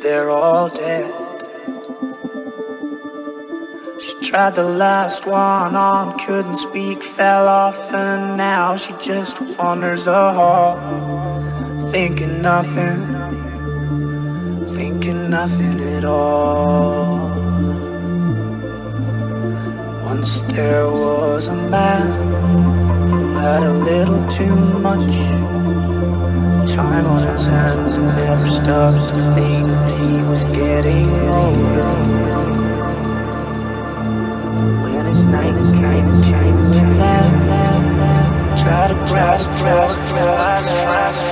they're all dead. She tried the last one on, couldn't speak, fell off, and now she just wanders a hall, thinking nothing, thinking nothing at all. Once there was a man who had a little too much time on his hands and never stopped to think that he was getting older. When his night is night is changed try to grasp grasp grasp grasp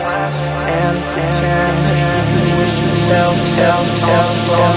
and pretend that he was himself self self from